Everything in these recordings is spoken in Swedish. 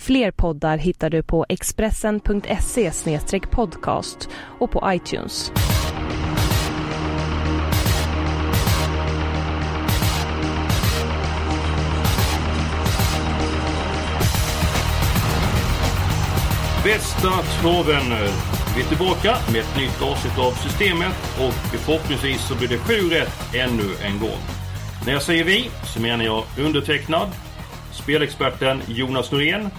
Fler poddar hittar du på expressen.se podcast och på iTunes. Bästa travvänner! Vi är tillbaka med ett nytt avsnitt av Systemet och förhoppningsvis så blir det sju rätt ännu en gång. När jag säger vi så menar jag undertecknad, spelexperten Jonas Norén,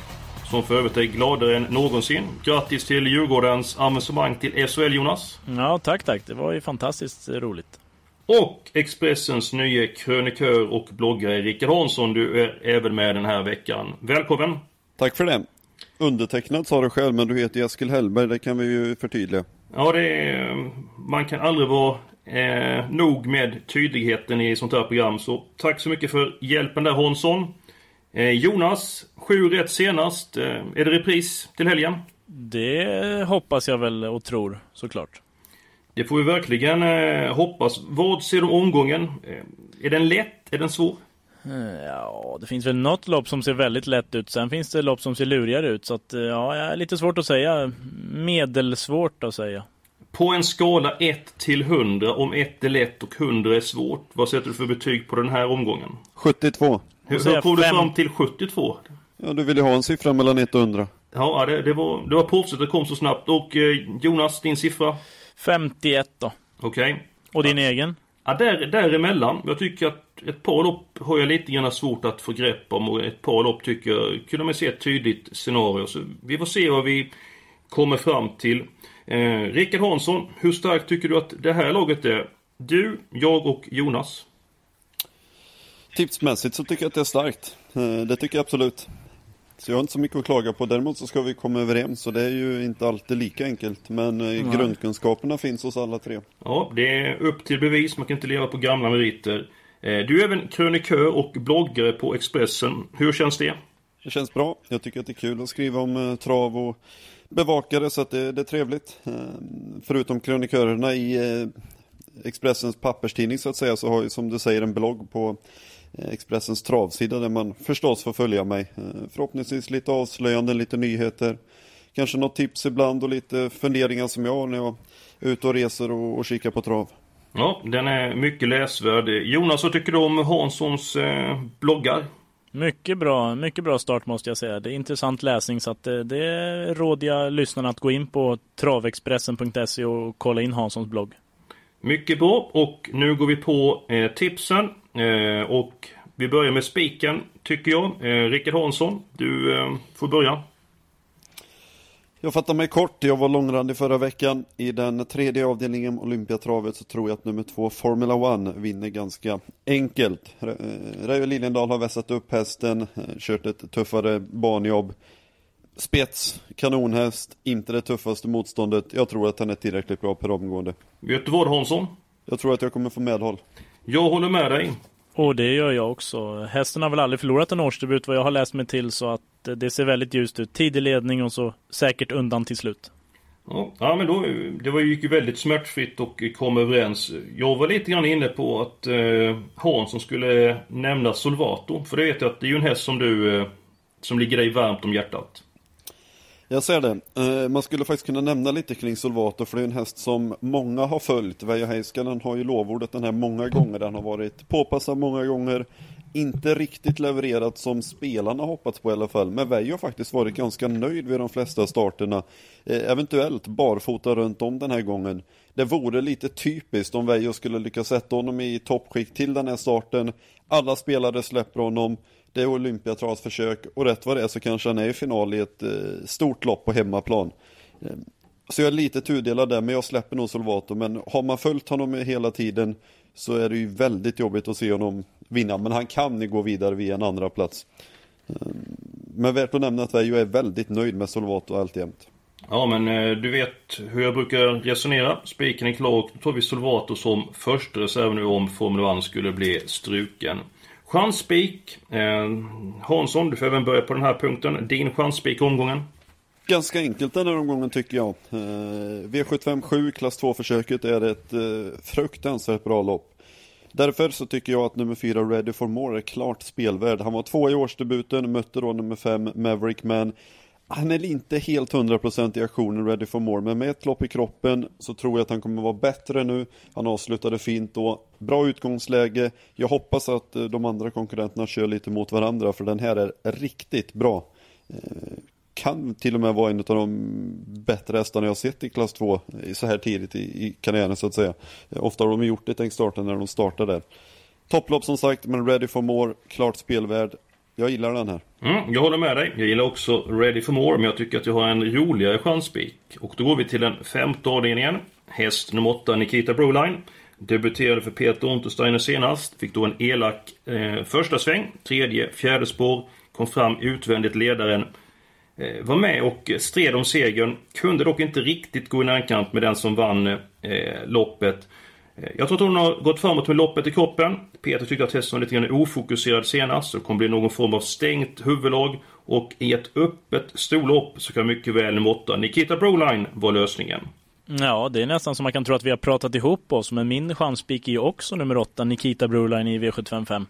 som för övrigt är gladare än någonsin. Grattis till Djurgårdens avancemang till SHL Jonas! Ja, tack, tack. Det var ju fantastiskt roligt. Och Expressens nya krönikör och bloggare Rickard Hansson, du är även med den här veckan. Välkommen! Tack för det. Undertecknad sa du själv, men du heter Eskil Hellberg, det kan vi ju förtydliga. Ja, det är, man kan aldrig vara eh, nog med tydligheten i sånt här program. Så tack så mycket för hjälpen där Hansson. Eh, Jonas, sju rätt senast. Eh, är det repris till helgen? Det hoppas jag väl och tror, såklart. Det får vi verkligen eh, hoppas. Vad ser du om omgången? Är den lätt? Är den svår? Ja, det finns väl något lopp som ser väldigt lätt ut. Sen finns det lopp som ser lurigare ut. Så att, ja, lite svårt att säga. Medelsvårt att säga. På en skala 1 till 100, om 1 är lätt och 100 är svårt. Vad sätter du för betyg på den här omgången? 72. Hur, hur kom du fram till 72? Ja, du vill ju ha en siffra mellan 1 och 100. Ja, det, det var, det var proffsigt, det kom så snabbt. Och eh, Jonas, din siffra? 51 då. Okej. Och din egen? Ja, där, däremellan. Jag tycker att ett par lopp har jag lite grann svårt att få grepp om och ett par lopp tycker jag kunde man se ett tydligt scenario. Så vi får se vad vi kommer fram till. Eh, Rickard Hansson, hur starkt tycker du att det här laget är? Du, jag och Jonas. Tipsmässigt så tycker jag att det är starkt. Eh, Det tycker jag absolut. Så jag har inte så mycket att klaga på. Däremot så ska vi komma överens och det är ju inte alltid lika enkelt. Men eh, grundkunskaperna finns hos alla tre. Ja, det är upp till bevis. Man kan inte leva på gamla meriter. Eh, du är även krönikör och bloggare på Expressen. Hur känns det? Det känns bra. Jag tycker att det är kul att skriva om trav och bevakare så att det, det är trevligt. Förutom krönikörerna i Expressens papperstidning så att säga så har jag som du säger en blogg på Expressens travsida där man förstås får följa mig. Eh, Förhoppningsvis lite avslöjanden, lite nyheter. Kanske något tips ibland och lite funderingar som jag har när jag är ute och reser och, och kikar på trav. Ja, den är mycket läsvärd. Jonas, vad tycker du om Hanssons eh, bloggar? Mycket bra, mycket bra start måste jag säga. Det är intressant läsning så att det, det råder jag lyssnarna att gå in på travexpressen.se och kolla in Hanssons blogg. Mycket bra och nu går vi på eh, tipsen. Eh, och vi börjar med spiken, tycker jag. Eh, Rickard Hansson, du eh, får börja. Jag fattar mig kort, jag var långrandig förra veckan. I den tredje avdelningen Olympiatravet så tror jag att nummer två Formula One vinner ganska enkelt. Re- eh, Reijo Liljendahl har vässat upp hästen, eh, kört ett tuffare banjobb. Spets, kanonhäst, inte det tuffaste motståndet. Jag tror att han är tillräckligt bra per omgående. Vet du vad Hansson? Jag tror att jag kommer få medhåll. Jag håller med dig. Och det gör jag också. Hästen har väl aldrig förlorat en årsdebut vad jag har läst mig till så att eh, det ser väldigt ljust ut. Tidig ledning och så säkert undan till slut. Ja, ja men då, det var, gick ju väldigt smärtfritt och kom överens. Jag var lite grann inne på att eh, Hansson skulle nämna Solvato. För det vet jag att det är ju en häst som du, eh, som ligger dig varmt om hjärtat. Jag ser det. Eh, man skulle faktiskt kunna nämna lite kring Solvato för det är en häst som många har följt. Veijo Heiskanen har ju lovordat den här många gånger. Den har varit påpassad många gånger. Inte riktigt levererat som spelarna hoppats på i alla fall. Men Veijo har faktiskt varit ganska nöjd vid de flesta starterna. Eh, eventuellt barfota runt om den här gången. Det vore lite typiskt om Veijo skulle lyckas sätta honom i toppskick till den här starten. Alla spelare släpper honom. Det är Olympiatravs försök och rätt vad det är så kanske han är i final i ett eh, stort lopp på hemmaplan. Eh, så jag är lite tudelad där, men jag släpper nog Solvato. Men har man följt honom hela tiden så är det ju väldigt jobbigt att se honom vinna. Men han kan ju gå vidare via en andra plats. Eh, men värt att nämna att Veijo är väldigt nöjd med Solvato alltjämt. Ja, men du vet hur jag brukar resonera. Spiken är klar och då tar vi Solvato som första reserv nu om Formel 1 skulle bli struken. Chansspik. Eh, Hansson, du får även börja på den här punkten. Din chansspik omgången? Ganska enkelt den här omgången tycker jag. Eh, V757 klass 2-försöket är ett eh, fruktansvärt bra lopp. Därför så tycker jag att nummer 4 Ready for More är klart spelvärd. Han var två i årsdebuten, mötte då nummer 5 Maverick Man. Han är inte helt 100% i aktionen Ready for More, men med ett lopp i kroppen så tror jag att han kommer vara bättre nu. Han avslutade fint då. Bra utgångsläge. Jag hoppas att eh, de andra konkurrenterna kör lite mot varandra, för den här är riktigt bra. Eh, kan till och med vara en av de bättre hästarna jag sett i klass 2 så här tidigt i, karriären så att säga. Eh, ofta har de gjort det i starten när de startar där. Topplopp som sagt, men ready for more, klart spelvärd. Jag gillar den här. Mm, jag håller med dig. Jag gillar också Ready for More, men jag tycker att jag har en roligare chanspik. Och då går vi till den femte avdelningen. Häst nummer 8, Nikita Broline. Debuterade för Peter Untersteiner senast. Fick då en elak eh, första sväng. Tredje, fjärde spår. Kom fram utvändigt ledaren. Eh, var med och stred om segern. Kunde dock inte riktigt gå i närkamp med den som vann eh, loppet. Eh, jag tror att hon har gått framåt med loppet i kroppen. Peter tyckte att hästen var lite grann ofokuserad senast. Så det kommer bli någon form av stängt huvudlag. Och i ett öppet storlopp så kan mycket väl nummer 8 Nikita Broline vara lösningen. Ja, det är nästan som man kan tro att vi har pratat ihop oss. Men min chanspik är ju också nummer 8, Nikita Broline i V755.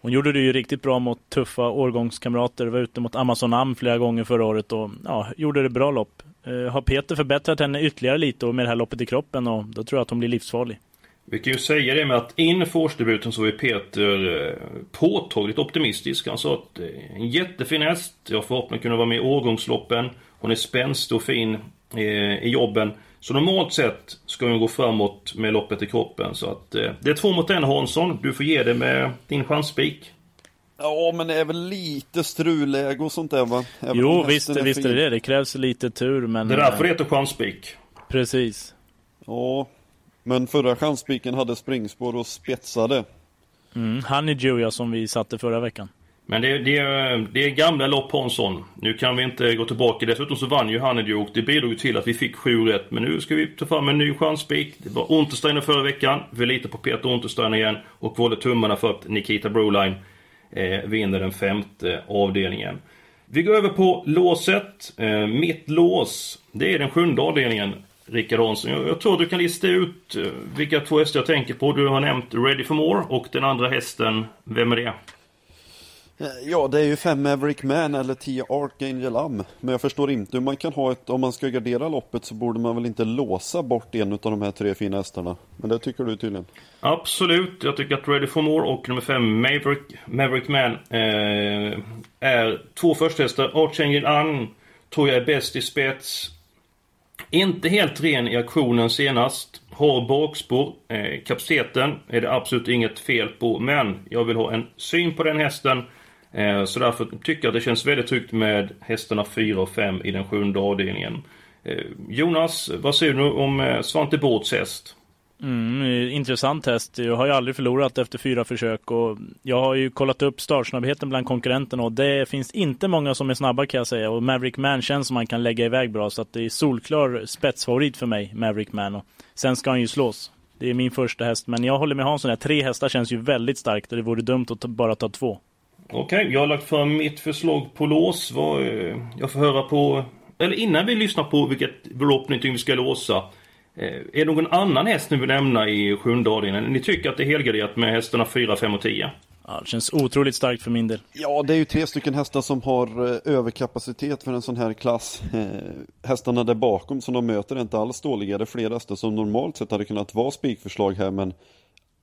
Hon gjorde det ju riktigt bra mot tuffa årgångskamrater. Var ute mot Amazon Am flera gånger förra året och ja, gjorde det bra lopp. Eh, har Peter förbättrat henne ytterligare lite och med det här loppet i kroppen och då tror jag att hon blir livsfarlig. Vi kan ju säga det med att inför årsdebuten så är Peter eh, påtagligt optimistisk. Han sa att eh, en jättefin häst. Jag får hoppas kunna vara med i årgångsloppen. Hon är spänstig och fin eh, i jobben. Så normalt sett ska hon gå framåt med loppet i kroppen. Så att det är två mot en Hansson. Du får ge det med din chansspik. Ja, men det är väl lite strulläge och sånt där va? Även jo, visst, är visst är det det. Det krävs lite tur, men... Det är därför det heter chansspik. Precis. Ja, men förra chansspiken hade springspår och spetsade. Mm, Honeydew ja, som vi satte förra veckan. Men det, det, det är gamla lopp Hansson. Nu kan vi inte gå tillbaka. Dessutom så vann ju Honeydew och det bidrog till att vi fick sju rätt. Men nu ska vi ta fram en ny chansspik. Det var Untersteiner förra veckan. Vi litar på Peter Untersteiner igen. Och håller tummarna för att Nikita Broline eh, vinner den femte avdelningen. Vi går över på låset. Eh, mitt lås, det är den sjunde avdelningen. Rickard Hansson. Jag, jag tror du kan lista ut eh, vilka två hästar jag tänker på. Du har nämnt Ready for More och den andra hästen, vem är det? Eh, ja, det är ju fem Maverick Man eller 10 Archangel Am. Men jag förstår inte hur man kan ha ett, om man ska gardera loppet så borde man väl inte låsa bort en av de här tre fina hästarna. Men det tycker du tydligen. Absolut, jag tycker att Ready for More och nummer fem Maverick, Maverick Man eh, är två första hästar. Archangel Am tror jag är bäst i spets. Inte helt ren i aktionen senast. Har bakspår. Eh, kapaciteten är det absolut inget fel på. Men jag vill ha en syn på den hästen. Eh, så därför tycker jag att det känns väldigt tryggt med hästarna 4 och 5 i den sjunde avdelningen. Eh, Jonas, vad säger du om eh, Svante Båths häst? Mm, intressant häst. Jag har ju aldrig förlorat efter fyra försök och jag har ju kollat upp startsnabbheten bland konkurrenterna och det finns inte många som är snabba kan jag säga och Maverick Man känns som man kan lägga iväg bra så att det är solklar spetsfavorit för mig, Maverick Man. Och sen ska han ju slås. Det är min första häst men jag håller med Hansson här. Tre hästar känns ju väldigt starkt och det vore dumt att bara ta två. Okej, okay, jag har lagt fram mitt förslag på lås. Eh, jag får höra på... Eller innan vi lyssnar på vilket belopp ni tycker vi ska låsa. Eh, är det någon annan häst ni vill nämna i sjunde avdelningen? Ni tycker att det är helgarderat med hästarna 4, 5 och 10? Ja, det känns otroligt starkt för min del. Ja, det är ju tre stycken hästar som har eh, överkapacitet för en sån här klass. Eh, hästarna där bakom som de möter är inte alls dåliga. Det är flera hästar som normalt sett hade kunnat vara spikförslag här, men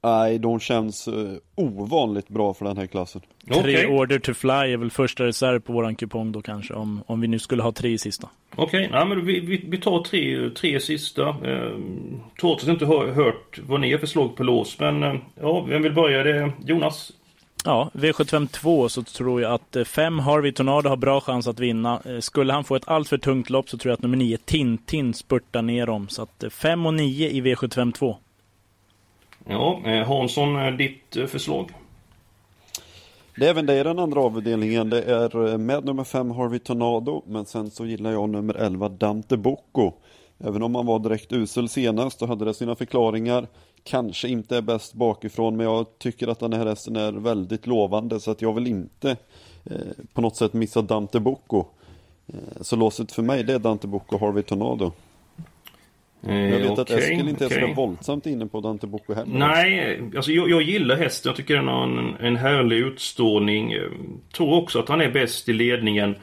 Nej, de känns uh, ovanligt bra för den här klassen. Okay. Tre order to fly är väl första reserv på våran kupong då kanske, om, om vi nu skulle ha tre sista. Okej, okay, ja, men vi, vi, vi, tar tre, tre sista. Eh, trots att jag inte har hört vad ni har för slag på lås, men eh, ja, vem vill börja? Det Jonas? Ja, V752 så tror jag att 5 eh, Harvey Tornado har bra chans att vinna. Eh, skulle han få ett alltför tungt lopp så tror jag att nummer 9 Tintin spurtar ner dem. Så att 5 och 9 i V752. Ja, eh, Hansson, eh, ditt eh, förslag? Det är även det i den andra avdelningen. Det är med nummer 5 Harvey Tornado, men sen så gillar jag nummer 11 Dante Bocco. Även om han var direkt usel senast och hade det sina förklaringar. Kanske inte är bäst bakifrån, men jag tycker att den här hästen är väldigt lovande så att jag vill inte eh, på något sätt missa Dante Bocco. Eh, så låset för mig det är Dante Bocco Harvey Tornado. Eh, Jag vet att okej, Eskil inte är så våldsamt inne på Dante Bocco heller. Nej, alltså jag, jag gillar hästen. Jag tycker den har en, en härlig utstrålning. Eh, Tror också att han är bäst i ledningen.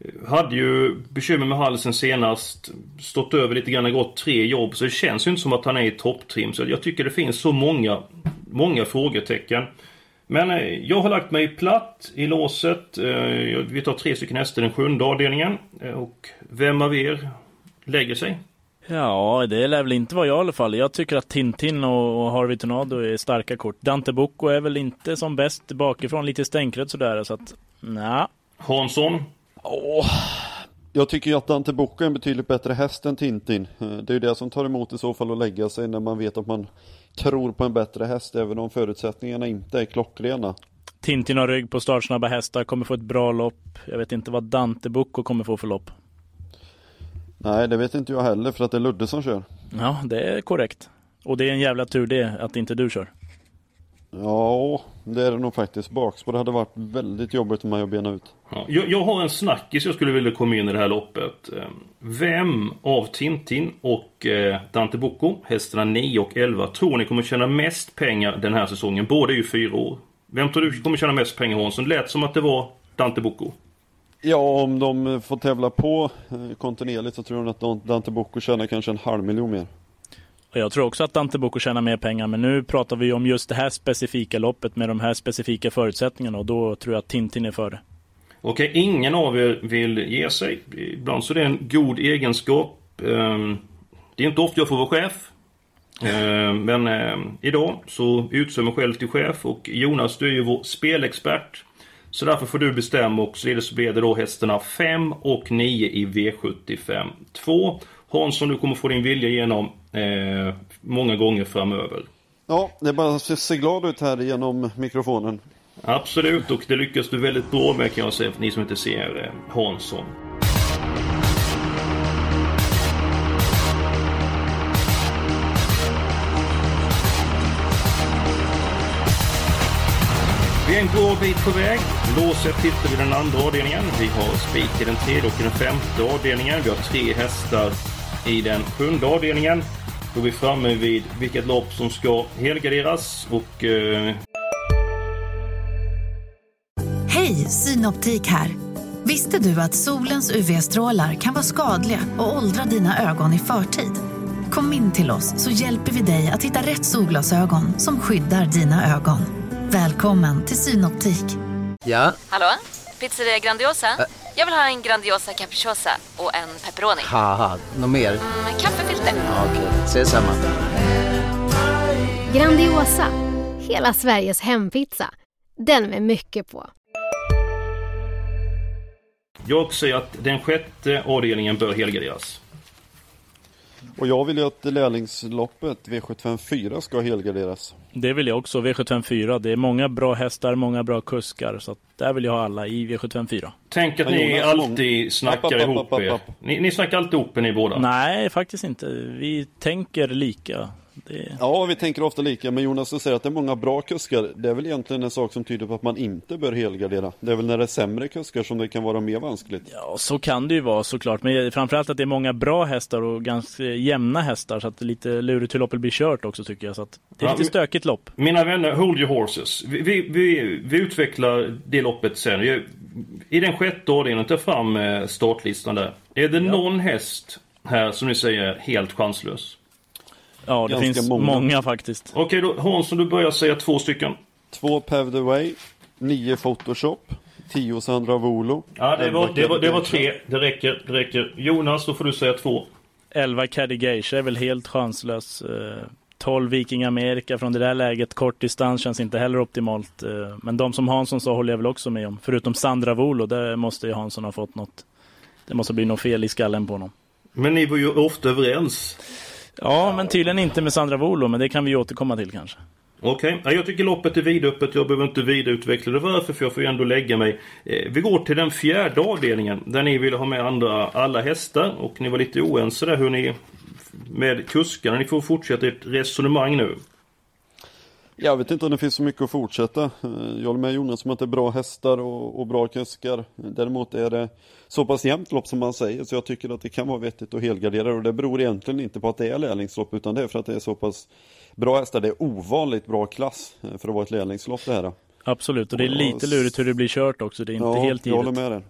Eh, Hade ju bekymmer med halsen senast. Stått över lite grann, gått tre jobb. Så det känns ju inte som att han är i topptrim. Så jag tycker det finns så många, många frågetecken. Men jag har lagt mig platt i låset. Vi tar tre stycken hästar i den sjunde avdelningen. Och vem av er lägger sig? Ja, det lär väl inte vara jag i alla fall. Jag tycker att Tintin och och Harvey Tornado är starka kort. Dante Bocco är väl inte som bäst bakifrån, lite stänkrädd sådär. Så att, nja. Hansson? Jag tycker ju att Dante Bocco är en betydligt bättre häst än Tintin. Det är ju det som tar emot i så fall att lägga sig när man vet att man tror på en bättre häst även om förutsättningarna inte är klockrena. Tintin har rygg på startsnabba hästar, kommer få ett bra lopp. Jag vet inte vad Dante Bocco kommer få för lopp. Nej, det vet inte jag heller för att det är Ludde som kör. Ja, det är korrekt. Och det är en jävla tur det, att inte du kör. Ja, det är det nog faktiskt. Bakspår hade varit väldigt jobbigt för mig att bena ut. Ja, jag, jag har en snackis jag skulle vilja komma in i det här loppet. Eh, Vem av Tintin och eh, Dante Bocco, hästarna 9 och 11, tror ni kommer tjäna mest pengar den här säsongen? Båda är ju fyra år. Vem tror du kommer tjäna mest pengar Hansson? Det lät som att det var Dante Bocco. Ja, om de får tävla på eh, kontinuerligt så tror jag att Dan- Dante Bocco tjänar kanske en halv miljon mer. Jag tror också att Dante Bocco tjänar mer pengar, men nu pratar vi om just det här specifika loppet med de här specifika förutsättningarna och då tror jag att Tintin är före. Okej, ingen av er vill ge sig. Ibland så är det en god egenskap. Ehm, Det är inte ofta jag får vara chef. Ehm, Men ehm, idag så utser jag mig själv till chef och Jonas du är ju vår spelexpert. Så därför får du bestämma och så blir det då hästarna 5 och 9 i V75 2. Hansson du kommer få din vilja igenom eh, många gånger framöver. Ja, det är bara att se glad ut här genom mikrofonen. Absolut, och det lyckas du väldigt bra med kan jag säga för ni som inte ser eh, Hansson. En bra bit på väg. Låset tittar vi den andra avdelningen. Vi har spik i den tredje och i den femte avdelningen. Vi har tre hästar i den sjunde avdelningen. Då är vi framme vid vilket lopp som ska helgarderas och eh, Hej, Synoptik här. Visste du att solens UV-strålar kan vara skadliga och åldra dina ögon i förtid? Kom in till oss så hjälper vi dig att hitta rätt solglasögon som skyddar dina ögon. Välkommen till Synoptik. Ja, Hallå? Pizzeria Grandiosa? Jag vill ha en Grandiosa capriciosa och en pepperoni. något mer? Med kaffefilter. Ja, Okej, ses samma. Grandiosa, hela Sveriges hempizza. Den med mycket på. Jag säger att den sjätte avdelningen bör helgarderas. Och jag vill ju att lärlingsloppet V754 ska helgarderas. Det vill jag också, V754. Det är många bra hästar, många bra kuskar. Så att där vill jag ha alla i V754. Tänk att Ja, ni Jonas, alltid snackar App, app, ihop app, app, er. Ni, ni snackar alltid ihop er ni båda. Nej, faktiskt inte. Vi tänker lika. Det... Ja, vi tänker ofta lika, men Jonas du säger att det är många bra kuskar. Det är väl egentligen en sak som tyder på att man inte bör helgardera. Det är väl när det är sämre kuskar som det kan vara mer vanskligt. Ja, så kan det ju vara såklart. Men framförallt att det är många bra hästar och ganska jämna hästar. Så att det är lite lurigt hur loppet blir kört också tycker jag. Så att det är Ja, lite stökigt lopp. Mina vänner, hold your horses. Vi, vi, vi, vi utvecklar det loppet sen. Jag- I den sjätte avdelningen, ta fram eh, startlistan där. Är det någon häst här som ni säger helt chanslös? Ja, det Ganska finns många. många. faktiskt. Okej då, Hansson du börjar säga två stycken. Två Paved Away, nio Photoshop, tio Sandra Volo. Ja, det var, det var, det var tre. Det räcker, det räcker. Jonas, då får du säga två. 11 Caddy Geisha är väl helt chanslös. Eh, 12 Viking Amerika från det där läget, kort distans känns inte heller optimalt. Eh, Men de som Hansson sa håller jag väl också med om. Förutom Sandra Volo, där måste ju Hansson ha fått något. Det måste bli något fel i skallen på honom. Men ni var ju ofta överens. Ja, men tydligen inte med Sandra Volo, men det kan vi återkomma till kanske. Okej, okay. jag tycker loppet är vidöppet. Jag behöver inte vidareutveckla det varför, för jag får ju ändå lägga mig. Eh, vi går till den fjärde avdelningen där ni ville ha med andra, alla hästar och ni var lite oense där hur ni med kuskarna. Ni får fortsätta ert resonemang nu. Jag vet inte om det finns så mycket att fortsätta. Eh, jag håller med Jonas om att det är bra hästar och, och, bra kuskar. Däremot är det så pass jämnt lopp som man säger så jag tycker att det kan vara vettigt att helgardera och det beror egentligen inte på att det är lärlingslopp utan det är för att det är så pass bra hästar. Det är ovanligt bra klass eh, för att vara ett lärlingslopp det här. Absolut och det är lite lurigt hur det blir kört också. Det är inte ja, helt givet. jag håller med dig.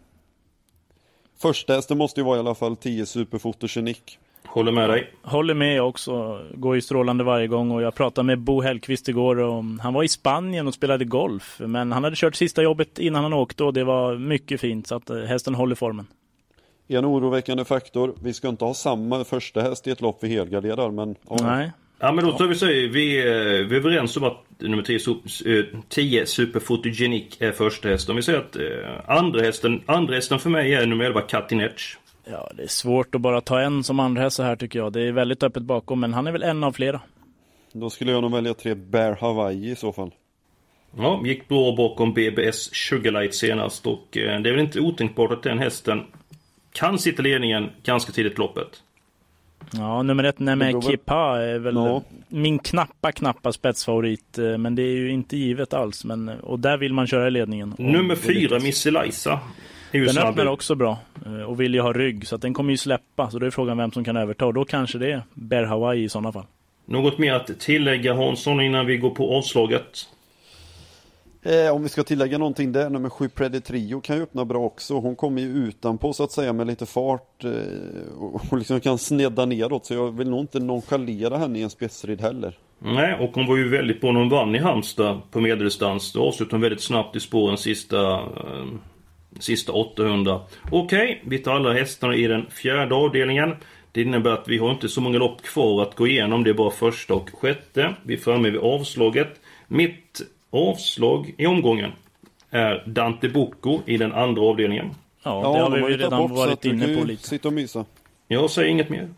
Första hästen måste ju vara i alla fall 10 Superfotogenik. Håller med dig. Håller med också. Går ju strålande varje gång och jag pratade med Bo Hellqvist igår och han var i Spanien och spelade golf. Men han hade kört sista jobbet innan han åkte och det var mycket fint så att eh, hästen håller formen. En oroväckande faktor. Vi ska inte ha samma första häst i ett lopp vi helgarderar men... Ja. Nej. Ja men då tar vi så vi, vi är överens om att nummer 10, 10 Superfotogenik är första hästen. Om vi säger att eh, andra hästen, andra hästen för mig är nummer 11 Cutting Edge. Ja, det är svårt att bara ta en som andra så här tycker jag. Det är väldigt öppet bakom, men han är väl en av flera. Då skulle jag nog välja tre Bear Hawaii i så fall. Ja, gick bra bakom BBS Sugarlight senast och eh, det är väl inte otänkbart att den hästen kan sitta ledningen ganska tidigt i loppet. Ja, nummer ett Neme Kipa är väl no. min knappa, knappa spetsfavorit. Eh, men det är ju inte givet alls. Men, och där vill man köra i ledningen. Nummer fyra, Miss Eliza. Den öppnar också bra och vill ju ha rygg så att den kommer ju släppa. Så då är frågan vem som kan överta och då kanske det är Bear Hawaii i sådana fall. Något mer att tillägga Hansson innan vi går på avslaget? Eh, om vi ska tillägga någonting där, nummer 7 Preditrio kan ju öppna bra också. Hon kommer ju utanpå så att säga med lite fart eh, och liksom kan snedda neråt. Så jag vill nog inte nonchalera henne i en spetsrid heller. Nej, och hon var ju väldigt bra när hon vann i Halmstad på medeldistans. Då avslutade hon väldigt snabbt i spåren sista eh, Sista 800. Okej, okay, vi tar alla hästarna i den fjärde avdelningen. Det innebär att vi har inte så många lopp kvar att gå igenom. Det är bara första och sjätte. Vi är framme vid avslaget. Mitt avslag i omgången är Dante Bocco i den andra avdelningen. Ja, det ja, har vi ju redan varit inne på lite. Sitta och mysa. Jag säger inget mer.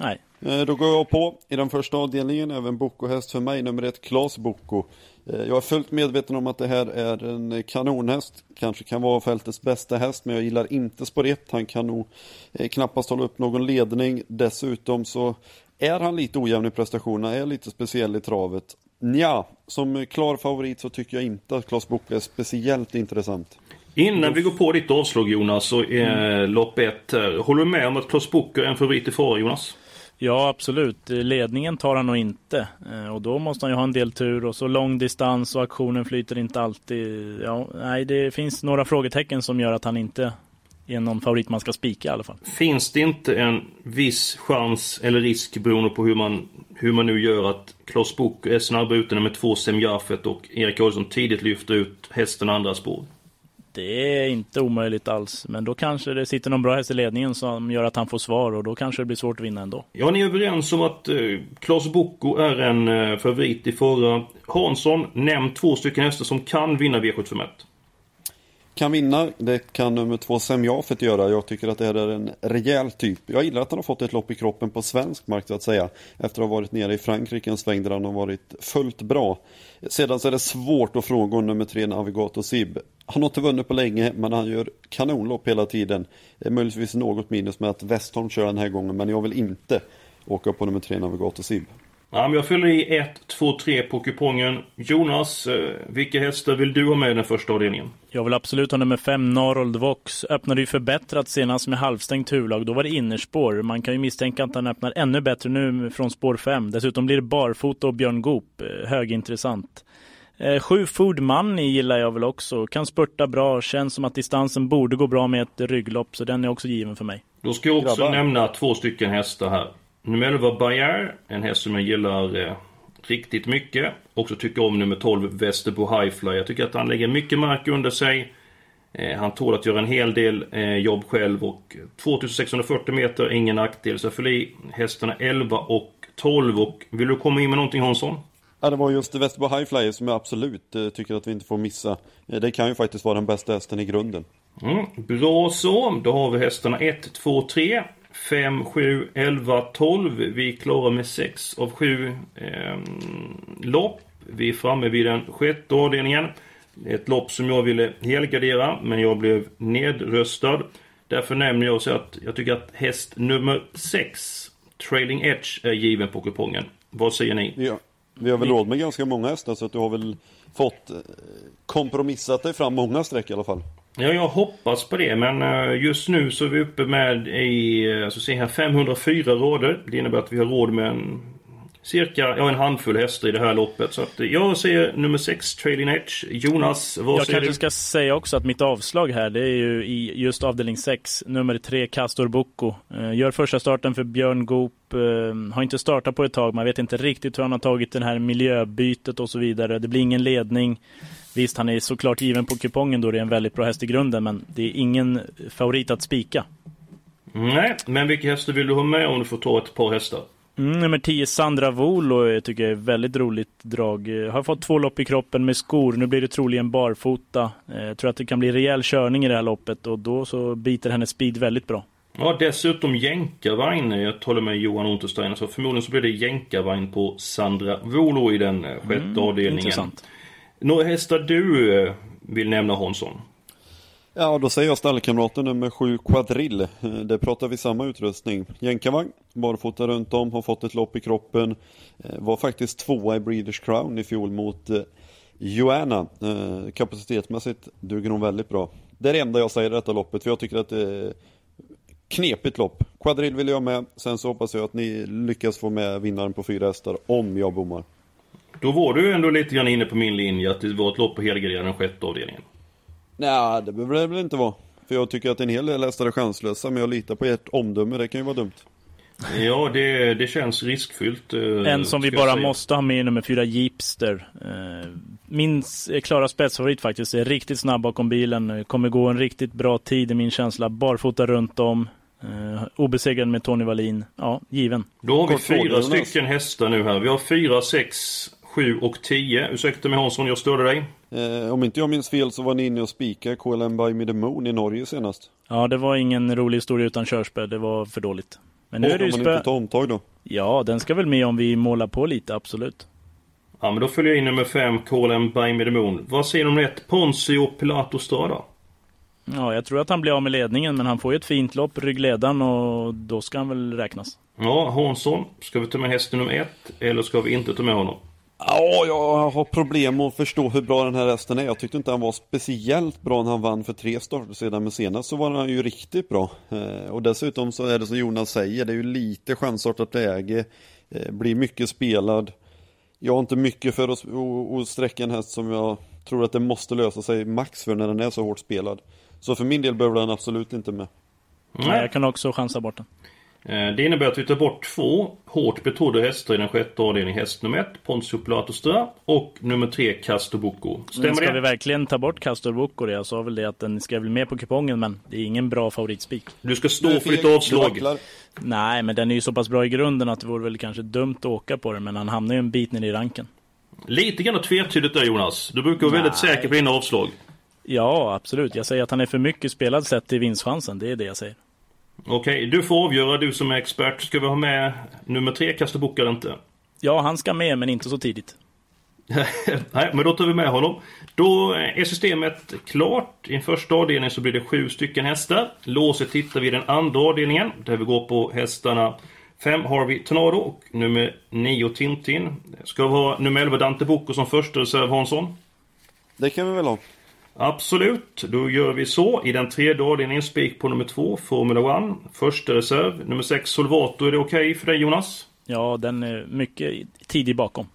Nej. Eh, då går jag på i den första avdelningen, även Bocco-häst för mig, nummer ett, Klas Bocco. Eh, jag är fullt medveten om att det här är en kanonhäst. Kanske kan vara fältets bästa häst, men jag gillar inte spår 1. Han kan nog eh, knappast hålla upp någon ledning. Dessutom så är han lite ojämn i prestationerna, är lite speciell i travet. Ja, som klar favorit så tycker jag inte att Klas Bocco är speciellt intressant. Innan vi går på ditt avslag Jonas, så är mm. lopp 1 Håller du med om att Klas Bocco är en favorit i fara Jonas? Ja, absolut. Ledningen tar han nog inte. Eh, och då måste han ju ha en del tur och så lång distans och aktionen flyter inte alltid. Ja, nej, det finns några frågetecken som gör att han inte är någon favorit man ska spika i alla fall. Finns det inte en viss chans eller risk beroende på hur man, hur man nu gör att Klas Bok är snabbare ute med två Semjafet och Erik Olsson tidigt lyfter ut hästen andra spår? Det är inte omöjligt alls. Men då kanske det sitter någon bra häst i ledningen som gör att han får svar och då kanske det blir svårt att vinna ändå. Ja, ni är överens om att eh, Klas Bocco är en eh, favorit i förra. Hansson, nämn två stycken hästar som kan vinna V751. Kan vinna, det kan nummer två Semjafet göra. Jag tycker att det här är en rejäl typ. Jag gillar att han har fått ett lopp i kroppen på svensk mark så att säga. Efter att ha varit nere i Frankrike en sväng där han har varit fullt bra. Sedan så är det svårt att frångå nummer tre Navigator Sib. Han har inte vunnit på länge men han gör kanonlopp hela tiden. Möjligtvis något minus med att Westholm kör den här gången men jag vill inte åka på nummer tre Navigator Sib. Ja, men jag fyller i 1, 2, 3 på kupongen. Jonas, eh, vilka hästar vill du ha med i den första avdelningen? Jag vill absolut ha nummer 5, Narold Vox. Öppnade ju förbättrat senast med halvstängt huvudlag. Då var det innerspår. Man kan ju misstänka att han öppnar ännu bättre nu från spår 5. Dessutom blir det barfota och Björn Goop. Eh, högintressant. Eh, sju Food Money gillar jag väl också. Kan spurta bra. Känns som att distansen borde gå bra med ett rygglopp. Så den är också given för mig. Då ska jag också Grabbar. nämna två stycken hästar här. Nummer 11 Bayer, en häst som jag gillar eh, riktigt mycket. Också tycker om nummer 12 Västerbo Highfly. Jag tycker att han lägger mycket mark under sig. Eh, han tål att göra en hel del eh, jobb själv och 2640 meter, ingen nackdel. Så jag fyller i hästarna 11 och 12. Och vill du komma in med någonting Hansson? Ja, det var just Västerbo Highfly som jag absolut eh, tycker att vi inte får missa. Eh, det kan ju faktiskt vara den bästa hästen i grunden. Mm, bra så. Då har vi hästarna 1, 2, 3. 5, 7, 11, 12. Vi klarar med 6 av 7 eh, lopp. Vi är framme vid den sjätte avdelningen. Ett lopp som jag ville helgardera, men jag blev nedröstad. Därför nämner jag så att jag tycker att häst nummer 6, Trailing Edge, är given på kupongen. Vad säger ni? Ja, vi har väl råd med ganska många hästar så att du har väl fått eh, kompromissat dig fram många streck i alla fall. Ja, jag hoppas på det. Men eh, just nu så är vi uppe med i, eh, alltså se här, 504 råder. Det innebär att vi har råd med en cirka ja, en handfull hästar i det här loppet. Så att jag säger nummer 6, Trailing Edge. Jonas, vad jag säger kanske du? ska säga också att mitt avslag här, det är ju i just avdelning 6, nummer 3, Castor Bocco. Eh, Gör första starten för Björn Goop. eh, Har inte startat på ett tag, man vet inte riktigt hur han har tagit det här miljöbytet och så vidare. Det blir ingen ledning. Visst, han är såklart given på kupongen då det är en väldigt bra häst i grunden, men det är ingen favorit att spika. Nej, men vilka hästar vill du ha med om du får ta ett par hästar? Mm, nummer 10, Sandra Volo, jag tycker jag är väldigt roligt drag. Eh, Har fått två lopp i kroppen med skor. Nu blir det troligen barfota. Eh, Jag tror att det kan bli rejäl körning i det här loppet och då så biter hennes speed väldigt bra. Ja, dessutom jänkarvagn. Jag håller med Johan Untersteiner. Så förmodligen så blir det jänkarvagn på Sandra Volo i den eh, sjätte Mm, avdelningen. intressant. Några hästar du eh, vill nämna Hansson? Ja, då säger jag stallkamraten nummer 7 Quadrill. Eh, där pratar vi samma utrustning. Jänkarvagn, barfota runt om, har fått ett lopp i kroppen. Eh, var faktiskt tvåa i Breeders Crown i fjol mot eh, Joanna. Kapacitetsmässigt duger hon väldigt bra. Det är det enda jag säger i detta loppet, för jag tycker att det är knepigt lopp. Quadrill vill jag ha med, sen så hoppas jag att ni lyckas få med vinnaren på fyra hästar, om jag bommar. Då var du ändå lite grann inne på min linje att det var ett lopp på helgardera den sjätte avdelningen. Nej, det behöver det väl inte vara. För jag tycker att en hel del hästar är chanslösa, men jag litar på ert omdöme, det kan ju vara dumt. Ja, det, det känns riskfyllt. eh, En som vi bara måste ha med är nummer 4, Jeepster. Eh, Min s- klara spetsfavorit faktiskt. Är riktigt snabb bakom bilen. Eh, Kommer gå en riktigt bra tid i min känsla. Barfota runt om. Eh, obesegrad med Tony Wallin. Ja, given. Då har vi Kort fyra stycken hästar nu här. Vi har fyra, sex, sju och tio. Ursäkta mig Hansson, jag störde dig. Eh, om inte jag minns fel så var ni inne och spikade KLM by Me the Moon i Norge senast. Ja, det var ingen rolig historia utan körspö. Det var för dåligt. Men nu Och är det ju spö... inte tar omtag då? Ja, den ska väl med om vi målar på lite, absolut. Ja, men då följer jag in nummer fem, KLM by Me the Moon. Vad säger du om rätt? Ponzio Pilato Strada? Ja, jag tror att han blir av med ledningen, men han får ju ett fint lopp, ryggledaren, och då ska han väl räknas. Ja, Hansson. Ska vi ta med hästen nummer ett? Eller ska vi inte ta med honom? Ja, jag har problem att förstå hur bra den här hästen är. Jag tyckte inte han var speciellt bra när han vann för tre starter sedan, men senast så var han ju riktigt bra. Eh, och dessutom så är det som Jonas säger, det är ju lite chansartat läge, eh, blir mycket spelad. Jag har inte mycket för att, att sträcka en häst som jag tror att det måste lösa sig max för när den är så hårt spelad. Så för min del behöver den absolut inte med. Nej, jag kan också chansa bort den. Eh, Det innebär att vi tar bort två hårt betrodda hästar i den sjätte avdelningen. Häst nummer ett, Ponzio Pilato Strada. Och nummer tre, Castobucco. Men Stämmer ska det? vi verkligen ta bort Castor Bocco? Jag sa väl det att den ska väl med på kupongen, men det är ingen bra favoritspik. Du ska stå för ditt avslag. Nej, men den är ju så pass bra i grunden att det vore väl kanske dumt att åka på den, men han hamnar ju en bit ner i ranken. Lite grann tvetydigt där Jonas. Du brukar vara väldigt Nej. säker på dina avslag. Ja, absolut. Jag säger att han är för mycket spelad sett till vinstchansen. Det är det jag säger. Okej, du får avgöra, du som är expert. Ska vi ha med nummer tre, Castobucco eller inte? Ja, han ska med, men inte så tidigt. Nej, men då tar vi med honom. Då är systemet klart. I den första avdelningen så blir det sju stycken hästar. Låset hittar vi i den andra avdelningen. Där vi går på hästarna 5 Harvey Tornado och nummer 9 Tintin. Ska vi ha nummer 11 Dante Bocco som första reserv Hansson? Det kan vi väl ha. Absolut, då gör vi så. I den tredje avdelningen spik på nummer 2 Formula 1. Första reserv. Nummer 6 Solvato. Är det okej för dig Jonas? Ja, den är mycket tidig bakom.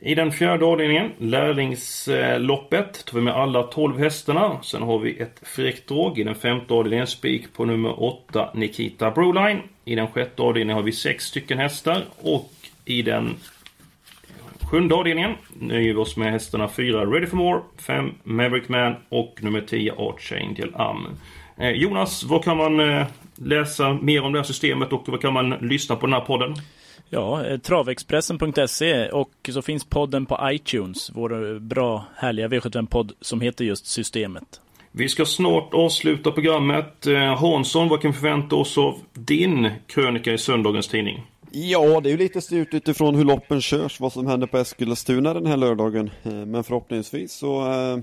I den fjärde avdelningen, lärlingsloppet, tar vi med alla 12 hästarna. Sen har vi ett fräckt drag i den femte avdelningen, spik på nummer 8, Nikita Broline. I den sjätte avdelningen har vi sex stycken hästar och i den sjunde avdelningen nöjer vi oss med hästarna 4, Ready for More, 5, Maverick Man och nummer 10, Archangel Am. Eh, Jonas, vad kan man eh, läsa mer om det här systemet och vad kan man lyssna på den här podden? Ja, eh, travexpressen.se och så finns podden på iTunes. Vår eh, bra, härliga V75-podd som heter just Systemet. Vi ska snart avsluta programmet. Eh, Hansson, vad kan vi förvänta oss av din krönika i söndagens tidning? Ja, det är ju lite styrt utifrån hur loppen körs, vad som händer på Eskilstuna den här lördagen. Eh, men förhoppningsvis så eh,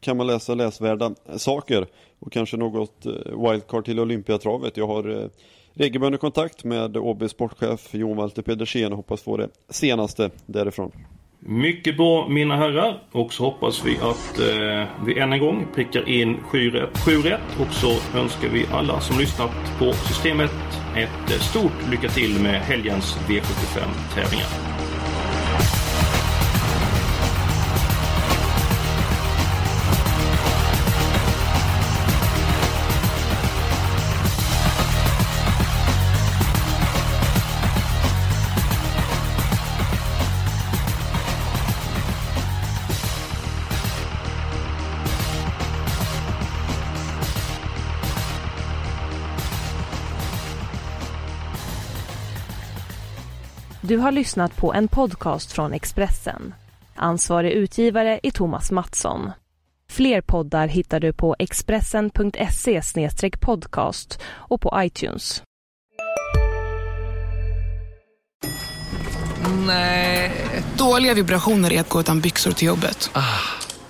kan man läsa läsvärda saker och kanske något eh, wildcard till Olympiatravet. Jag har regelbunden kontakt med OB sportchef Jon Walter Pedersen och hoppas få det senaste därifrån. Mycket bra mina herrar och så hoppas vi att eh, vi än en gång prickar in 7 rätt, 7 rätt och så önskar vi alla som lyssnat på systemet ett eh, stort lycka till med helgens V75-tävlingar. Du har lyssnat på en podcast från Expressen. Ansvarig utgivare är Thomas Mattsson. Fler poddar hittar du på expressen.se podcast och på iTunes. Nej. Dåliga vibrationer är att gå utan byxor till jobbet.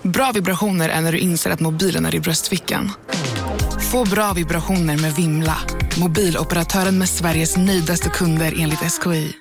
Bra vibrationer är när du inser att mobilen är i bröstfickan. Få bra vibrationer med Vimla. Mobiloperatören med Sveriges nöjdaste kunder enligt SKI.